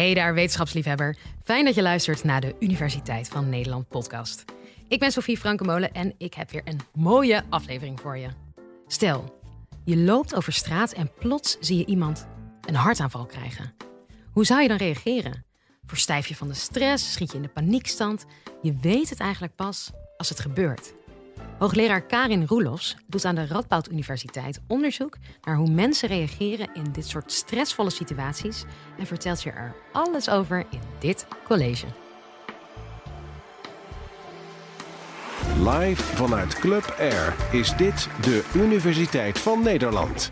Hey daar, wetenschapsliefhebber. Fijn dat je luistert naar de Universiteit van Nederland podcast. Ik ben Sofie Frankenmolen en ik heb weer een mooie aflevering voor je. Stel, je loopt over straat en plots zie je iemand een hartaanval krijgen. Hoe zou je dan reageren? Verstijf je van de stress? Schiet je in de paniekstand? Je weet het eigenlijk pas als het gebeurt. Hoogleraar Karin Roelofs doet aan de Radboud Universiteit onderzoek naar hoe mensen reageren in dit soort stressvolle situaties en vertelt je er alles over in dit college. Live vanuit Club Air is dit de Universiteit van Nederland.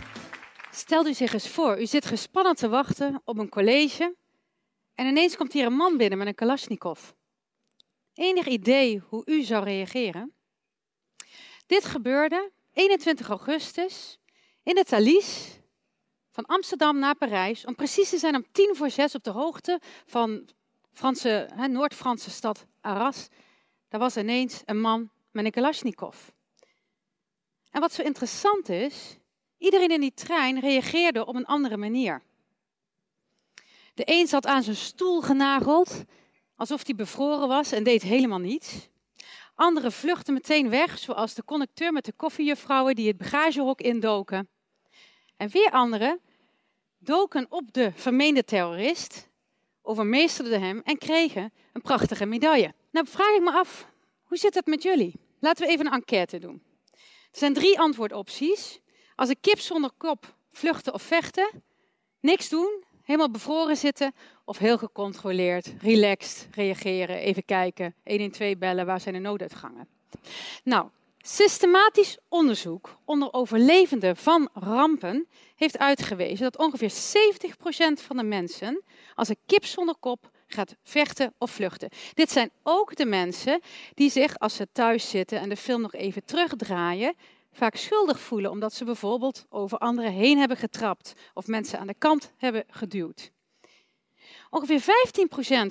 Stel u zich eens voor, u zit gespannen te wachten op een college en ineens komt hier een man binnen met een Kalashnikov. Enig idee hoe u zou reageren? Dit gebeurde 21 augustus in het Thalys van Amsterdam naar Parijs. Om precies te zijn om tien voor zes op de hoogte van Franse, Noord-Franse stad Arras. Daar was ineens een man met een Kalashnikov. En wat zo interessant is, iedereen in die trein reageerde op een andere manier. De een zat aan zijn stoel genageld, alsof hij bevroren was en deed helemaal niets. Anderen vluchtten meteen weg, zoals de conducteur met de koffiejuffrouwen die het bagagehok indoken. En weer anderen doken op de vermeende terrorist, overmeesterden hem en kregen een prachtige medaille. Nou vraag ik me af, hoe zit het met jullie? Laten we even een enquête doen. Er zijn drie antwoordopties. Als een kip zonder kop vluchten of vechten, niks doen, helemaal bevroren zitten of heel gecontroleerd, relaxed reageren, even kijken, 112 bellen, waar zijn de nooduitgangen? Nou, systematisch onderzoek onder overlevenden van rampen heeft uitgewezen dat ongeveer 70% van de mensen als een kip zonder kop gaat vechten of vluchten. Dit zijn ook de mensen die zich, als ze thuis zitten en de film nog even terugdraaien, vaak schuldig voelen omdat ze bijvoorbeeld over anderen heen hebben getrapt of mensen aan de kant hebben geduwd. Ongeveer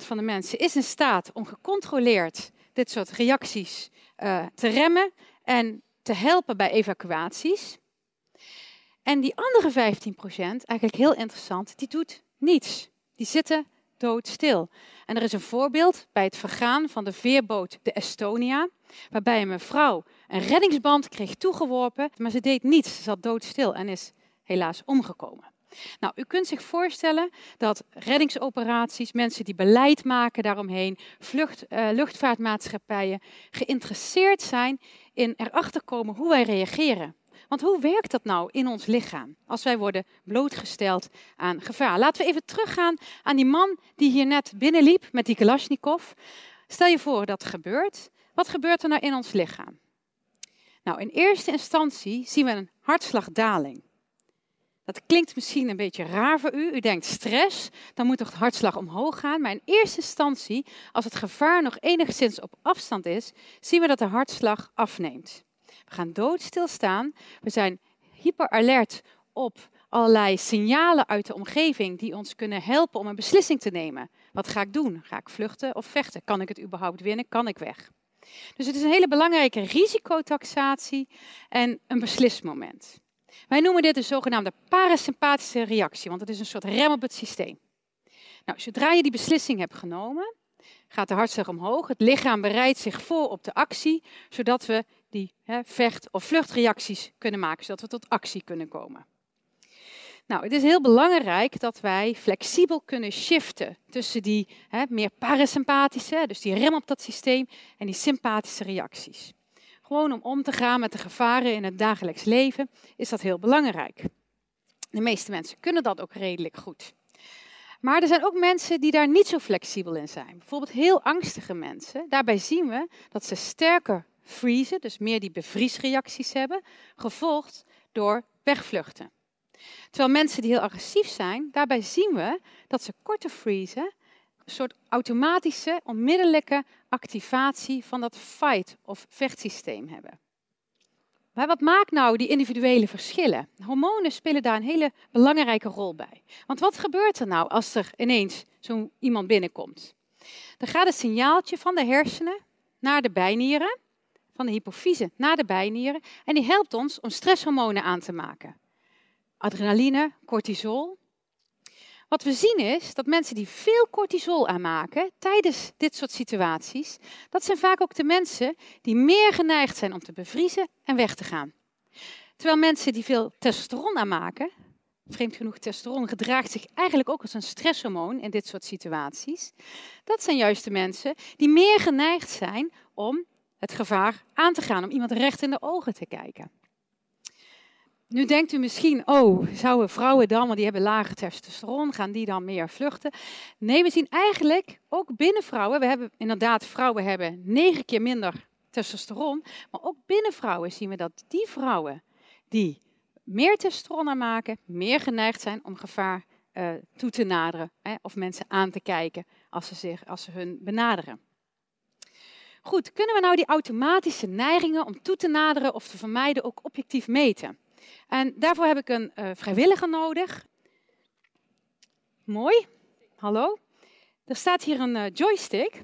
15% van de mensen is in staat om gecontroleerd dit soort reacties uh, te remmen en te helpen bij evacuaties. En die andere 15%, eigenlijk heel interessant, die doet niets. Die zitten doodstil. En er is een voorbeeld bij het vergaan van de veerboot de Estonia, waarbij een mevrouw een reddingsband kreeg toegeworpen, maar ze deed niets. Ze zat doodstil en is helaas omgekomen. Nou, u kunt zich voorstellen dat reddingsoperaties, mensen die beleid maken daaromheen, vlucht, uh, luchtvaartmaatschappijen geïnteresseerd zijn in erachter komen hoe wij reageren. Want hoe werkt dat nou in ons lichaam als wij worden blootgesteld aan gevaar? Laten we even teruggaan aan die man die hier net binnenliep met die Kalashnikov. Stel je voor dat gebeurt. Wat gebeurt er nou in ons lichaam? Nou, in eerste instantie zien we een hartslagdaling. Dat klinkt misschien een beetje raar voor u. U denkt stress, dan moet toch de hartslag omhoog gaan. Maar in eerste instantie, als het gevaar nog enigszins op afstand is, zien we dat de hartslag afneemt. We gaan doodstil staan. We zijn hyperalert op allerlei signalen uit de omgeving die ons kunnen helpen om een beslissing te nemen. Wat ga ik doen? Ga ik vluchten of vechten? Kan ik het überhaupt winnen? Kan ik weg? Dus het is een hele belangrijke risicotaxatie en een beslismoment. Wij noemen dit de zogenaamde parasympathische reactie, want het is een soort rem op het systeem. Nou, zodra je die beslissing hebt genomen, gaat de hartslag omhoog. Het lichaam bereidt zich voor op de actie, zodat we die hè, vecht- of vluchtreacties kunnen maken, zodat we tot actie kunnen komen. Nou, het is heel belangrijk dat wij flexibel kunnen shiften tussen die hè, meer parasympathische, dus die rem op dat systeem, en die sympathische reacties. Gewoon om om te gaan met de gevaren in het dagelijks leven is dat heel belangrijk. De meeste mensen kunnen dat ook redelijk goed. Maar er zijn ook mensen die daar niet zo flexibel in zijn. Bijvoorbeeld heel angstige mensen. Daarbij zien we dat ze sterker vriezen, dus meer die bevriesreacties hebben, gevolgd door wegvluchten. Terwijl mensen die heel agressief zijn, daarbij zien we dat ze korter vriezen, een soort automatische, onmiddellijke activatie van dat fight- of vechtsysteem hebben. Maar wat maakt nou die individuele verschillen? Hormonen spelen daar een hele belangrijke rol bij. Want wat gebeurt er nou als er ineens zo'n iemand binnenkomt? Dan gaat een signaaltje van de hersenen naar de bijnieren, van de hypofyse naar de bijnieren, en die helpt ons om stresshormonen aan te maken. Adrenaline, cortisol. Wat we zien is dat mensen die veel cortisol aanmaken tijdens dit soort situaties, dat zijn vaak ook de mensen die meer geneigd zijn om te bevriezen en weg te gaan. Terwijl mensen die veel testosteron aanmaken, vreemd genoeg, testosteron gedraagt zich eigenlijk ook als een stresshormoon in dit soort situaties. Dat zijn juist de mensen die meer geneigd zijn om het gevaar aan te gaan, om iemand recht in de ogen te kijken. Nu denkt u misschien, oh, zouden vrouwen dan, want die hebben lage testosteron, gaan die dan meer vluchten? Nee, we zien eigenlijk ook binnen vrouwen, we hebben inderdaad, vrouwen hebben negen keer minder testosteron, maar ook binnen vrouwen zien we dat die vrouwen die meer testosteron aanmaken, meer geneigd zijn om gevaar uh, toe te naderen hè, of mensen aan te kijken als ze, zich, als ze hun benaderen. Goed, kunnen we nou die automatische neigingen om toe te naderen of te vermijden ook objectief meten? En daarvoor heb ik een uh, vrijwilliger nodig. Mooi. Hallo. Er staat hier een uh, joystick.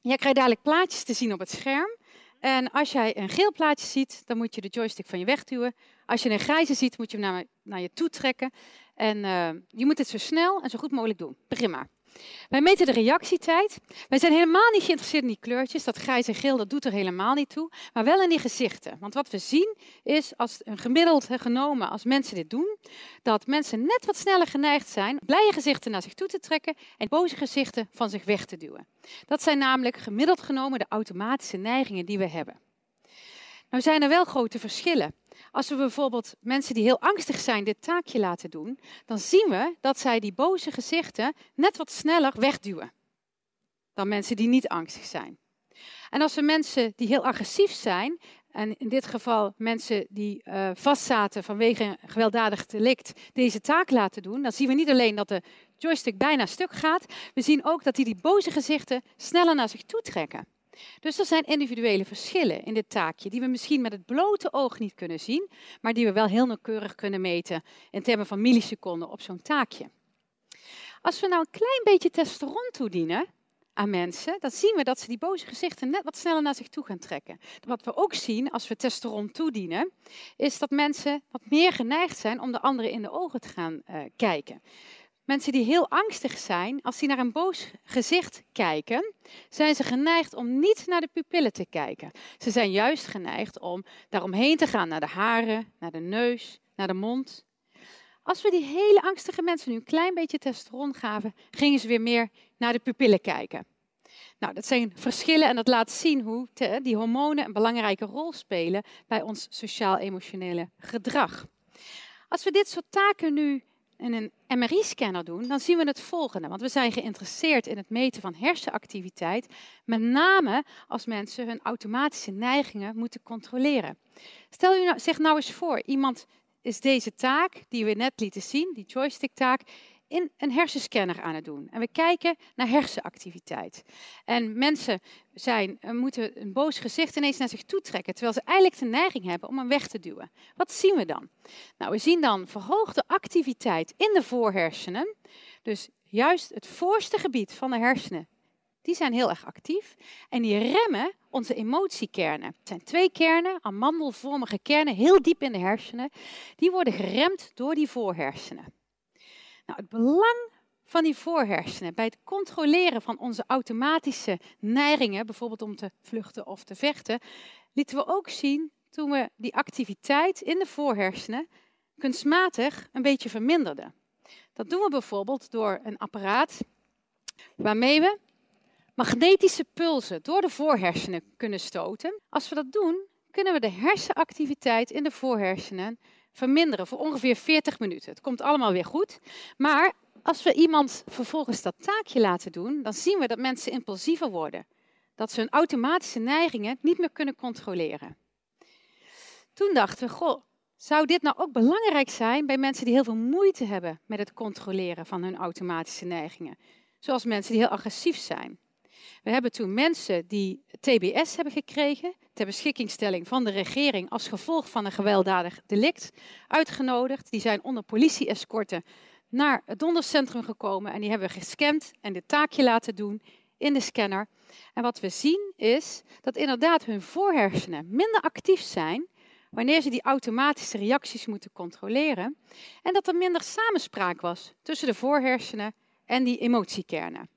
Jij krijgt dadelijk plaatjes te zien op het scherm. En als jij een geel plaatje ziet, dan moet je de joystick van je wegduwen. Als je een grijze ziet, moet je hem naar, naar je toe trekken. En uh, je moet het zo snel en zo goed mogelijk doen. Maar. Wij meten de reactietijd. Wij zijn helemaal niet geïnteresseerd in die kleurtjes. Dat grijs en geel, dat doet er helemaal niet toe. Maar wel in die gezichten. Want wat we zien is, als een gemiddeld genomen, als mensen dit doen, dat mensen net wat sneller geneigd zijn blije gezichten naar zich toe te trekken en boze gezichten van zich weg te duwen. Dat zijn namelijk gemiddeld genomen de automatische neigingen die we hebben. Nou zijn er wel grote verschillen. Als we bijvoorbeeld mensen die heel angstig zijn dit taakje laten doen, dan zien we dat zij die boze gezichten net wat sneller wegduwen dan mensen die niet angstig zijn. En als we mensen die heel agressief zijn, en in dit geval mensen die uh, vastzaten vanwege een gewelddadig delict, deze taak laten doen, dan zien we niet alleen dat de joystick bijna stuk gaat, we zien ook dat die die boze gezichten sneller naar zich toe trekken. Dus er zijn individuele verschillen in dit taakje, die we misschien met het blote oog niet kunnen zien, maar die we wel heel nauwkeurig kunnen meten in termen van milliseconden op zo'n taakje. Als we nou een klein beetje testosteron toedienen aan mensen, dan zien we dat ze die boze gezichten net wat sneller naar zich toe gaan trekken. Wat we ook zien als we testosteron toedienen, is dat mensen wat meer geneigd zijn om de anderen in de ogen te gaan uh, kijken. Mensen die heel angstig zijn, als die naar een boos gezicht kijken, zijn ze geneigd om niet naar de pupillen te kijken. Ze zijn juist geneigd om daaromheen te gaan, naar de haren, naar de neus, naar de mond. Als we die hele angstige mensen nu een klein beetje testosteron gaven, gingen ze weer meer naar de pupillen kijken. Nou, dat zijn verschillen en dat laat zien hoe die hormonen een belangrijke rol spelen bij ons sociaal-emotionele gedrag. Als we dit soort taken nu in een MRI-scanner doen, dan zien we het volgende. Want we zijn geïnteresseerd in het meten van hersenactiviteit, met name als mensen hun automatische neigingen moeten controleren. Stel u nou, zich nou eens voor, iemand is deze taak die we net lieten zien, die joystick-taak, in een hersenscanner aan het doen. En we kijken naar hersenactiviteit. En mensen zijn, eh, moeten een boos gezicht ineens naar zich toe trekken, terwijl ze eigenlijk de neiging hebben om hem weg te duwen. Wat zien we dan? Nou, we zien dan verhoogde activiteit in de voorhersenen. Dus juist het voorste gebied van de hersenen, die zijn heel erg actief. En die remmen onze emotiekernen. Het zijn twee kernen, amandelvormige kernen, heel diep in de hersenen. Die worden geremd door die voorhersenen. Nou, het belang van die voorhersenen bij het controleren van onze automatische neigingen, bijvoorbeeld om te vluchten of te vechten, lieten we ook zien toen we die activiteit in de voorhersenen kunstmatig een beetje verminderden. Dat doen we bijvoorbeeld door een apparaat waarmee we magnetische pulsen door de voorhersenen kunnen stoten. Als we dat doen, kunnen we de hersenactiviteit in de voorhersenen verminderen voor ongeveer 40 minuten. Het komt allemaal weer goed. Maar als we iemand vervolgens dat taakje laten doen, dan zien we dat mensen impulsiever worden. Dat ze hun automatische neigingen niet meer kunnen controleren. Toen dachten we, goh, zou dit nou ook belangrijk zijn bij mensen die heel veel moeite hebben met het controleren van hun automatische neigingen? Zoals mensen die heel agressief zijn. We hebben toen mensen die TBS hebben gekregen, ter beschikkingstelling van de regering als gevolg van een gewelddadig delict, uitgenodigd. Die zijn onder politie-escorten naar het dondercentrum gekomen en die hebben we gescand en dit taakje laten doen in de scanner. En wat we zien is dat inderdaad hun voorhersenen minder actief zijn wanneer ze die automatische reacties moeten controleren en dat er minder samenspraak was tussen de voorhersenen en die emotiekernen.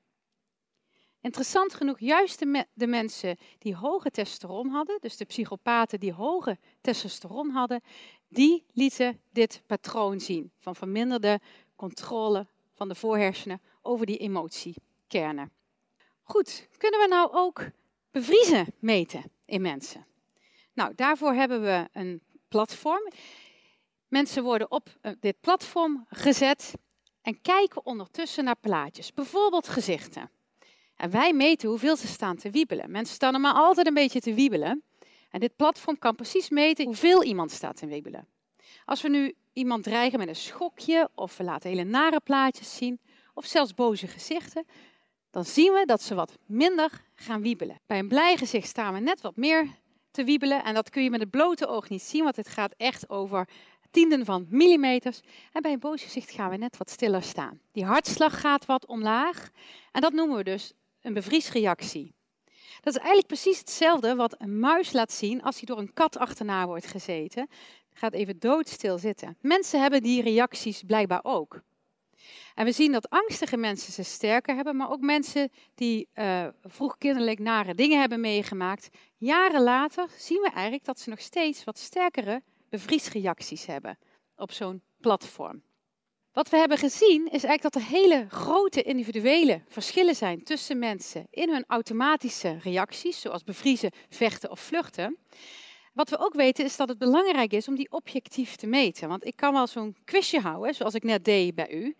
Interessant genoeg, juist de, mensen die hoge testosteron hadden, dus de psychopaten die hoge testosteron hadden, die lieten dit patroon zien van verminderde controle van de voorhersenen over die emotiekernen. Goed, kunnen we nou ook bevriezen meten in mensen? Nou, daarvoor hebben we een platform. Mensen worden op eh, dit platform gezet en kijken ondertussen naar plaatjes, bijvoorbeeld gezichten. En wij meten hoeveel ze staan te wiebelen. Mensen staan er maar altijd een beetje te wiebelen. En dit platform kan precies meten hoeveel iemand staat te wiebelen. Als we nu iemand dreigen met een schokje, of we laten hele nare plaatjes zien, of zelfs boze gezichten, dan zien we dat ze wat minder gaan wiebelen. Bij een blij gezicht staan we net wat meer te wiebelen. En dat kun je met het blote oog niet zien, want het gaat echt over tienden van millimeters. En bij een boos gezicht gaan we net wat stiller staan. Die hartslag gaat wat omlaag. En dat noemen we dus een bevriesreactie. Dat is eigenlijk precies hetzelfde wat een muis laat zien als hij door een kat achterna wordt gezeten. Gaat even doodstil zitten. Mensen hebben die reacties blijkbaar ook. En we zien dat angstige mensen ze sterker hebben, maar ook mensen die uh, vroeg kinderlijk nare dingen hebben meegemaakt. Jaren later zien we eigenlijk dat ze nog steeds wat sterkere bevriesreacties hebben op zo'n platform. Wat we hebben gezien is eigenlijk dat er hele grote individuele verschillen zijn tussen mensen in hun automatische reacties, zoals bevriezen, vechten of vluchten. Wat we ook weten is dat het belangrijk is om die objectief te meten. Want ik kan wel zo'n quizje houden, zoals ik net deed bij u.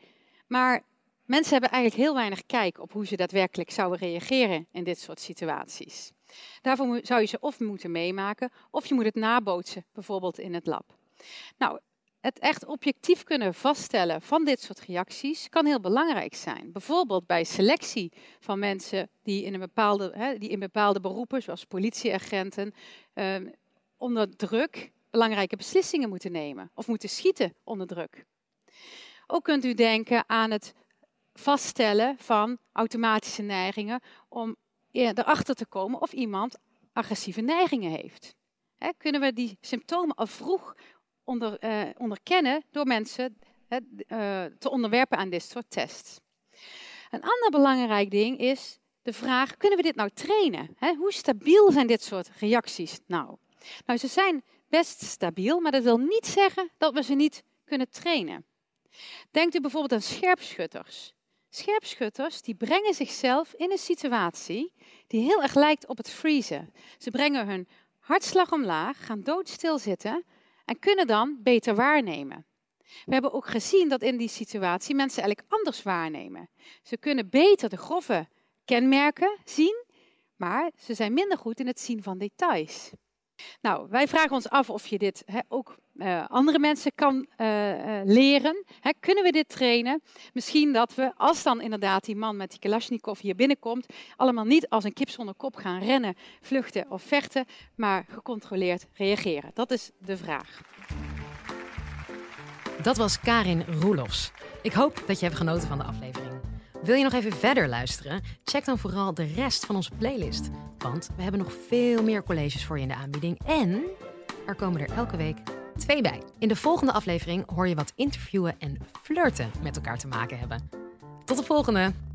Maar mensen hebben eigenlijk heel weinig kijk op hoe ze daadwerkelijk zouden reageren in dit soort situaties. Daarvoor zou je ze of moeten meemaken, of je moet het nabootsen, bijvoorbeeld in het lab. Nou, het echt objectief kunnen vaststellen van dit soort reacties kan heel belangrijk zijn. Bijvoorbeeld bij selectie van mensen die in, een bepaalde, hè, die in bepaalde beroepen, zoals politieagenten, eh, onder druk belangrijke beslissingen moeten nemen of moeten schieten onder druk. Ook kunt u denken aan het vaststellen van automatische neigingen om erachter te komen of iemand agressieve neigingen heeft. kunnen we die symptomen al vroeg onder, uh, onderkennen door mensen uh, te onderwerpen aan dit soort tests? Een ander belangrijk ding is de vraag: kunnen we dit nou trainen? hoe stabiel zijn dit soort reacties nou? Nou, ze zijn best stabiel, maar dat wil niet zeggen dat we ze niet kunnen trainen. Denkt u bijvoorbeeld aan scherpschutters. Scherpschutters die brengen zichzelf in een situatie die heel erg lijkt op het vriezen. Ze brengen hun hartslag omlaag, gaan doodstil zitten en kunnen dan beter waarnemen. We hebben ook gezien dat in die situatie mensen eigenlijk anders waarnemen. Ze kunnen beter de grove kenmerken zien, maar ze zijn minder goed in het zien van details. Nou, wij vragen ons af of je dit ook uh, andere mensen kan uh, uh, leren. kunnen we dit trainen? Misschien dat we, als dan inderdaad die man met die Kalashnikov hier binnenkomt, allemaal niet als een kip zonder kop gaan rennen, vluchten of vechten, maar gecontroleerd reageren. Dat is de vraag. Dat was Karin Roelofs. Ik hoop dat je hebt genoten van de aflevering. Wil je nog even verder luisteren? Check dan vooral de rest van onze playlist. Want we hebben nog veel meer colleges voor je in de aanbieding. En er komen er elke week twee bij. In de volgende aflevering hoor je wat interviewen en flirten met elkaar te maken hebben. Tot de volgende!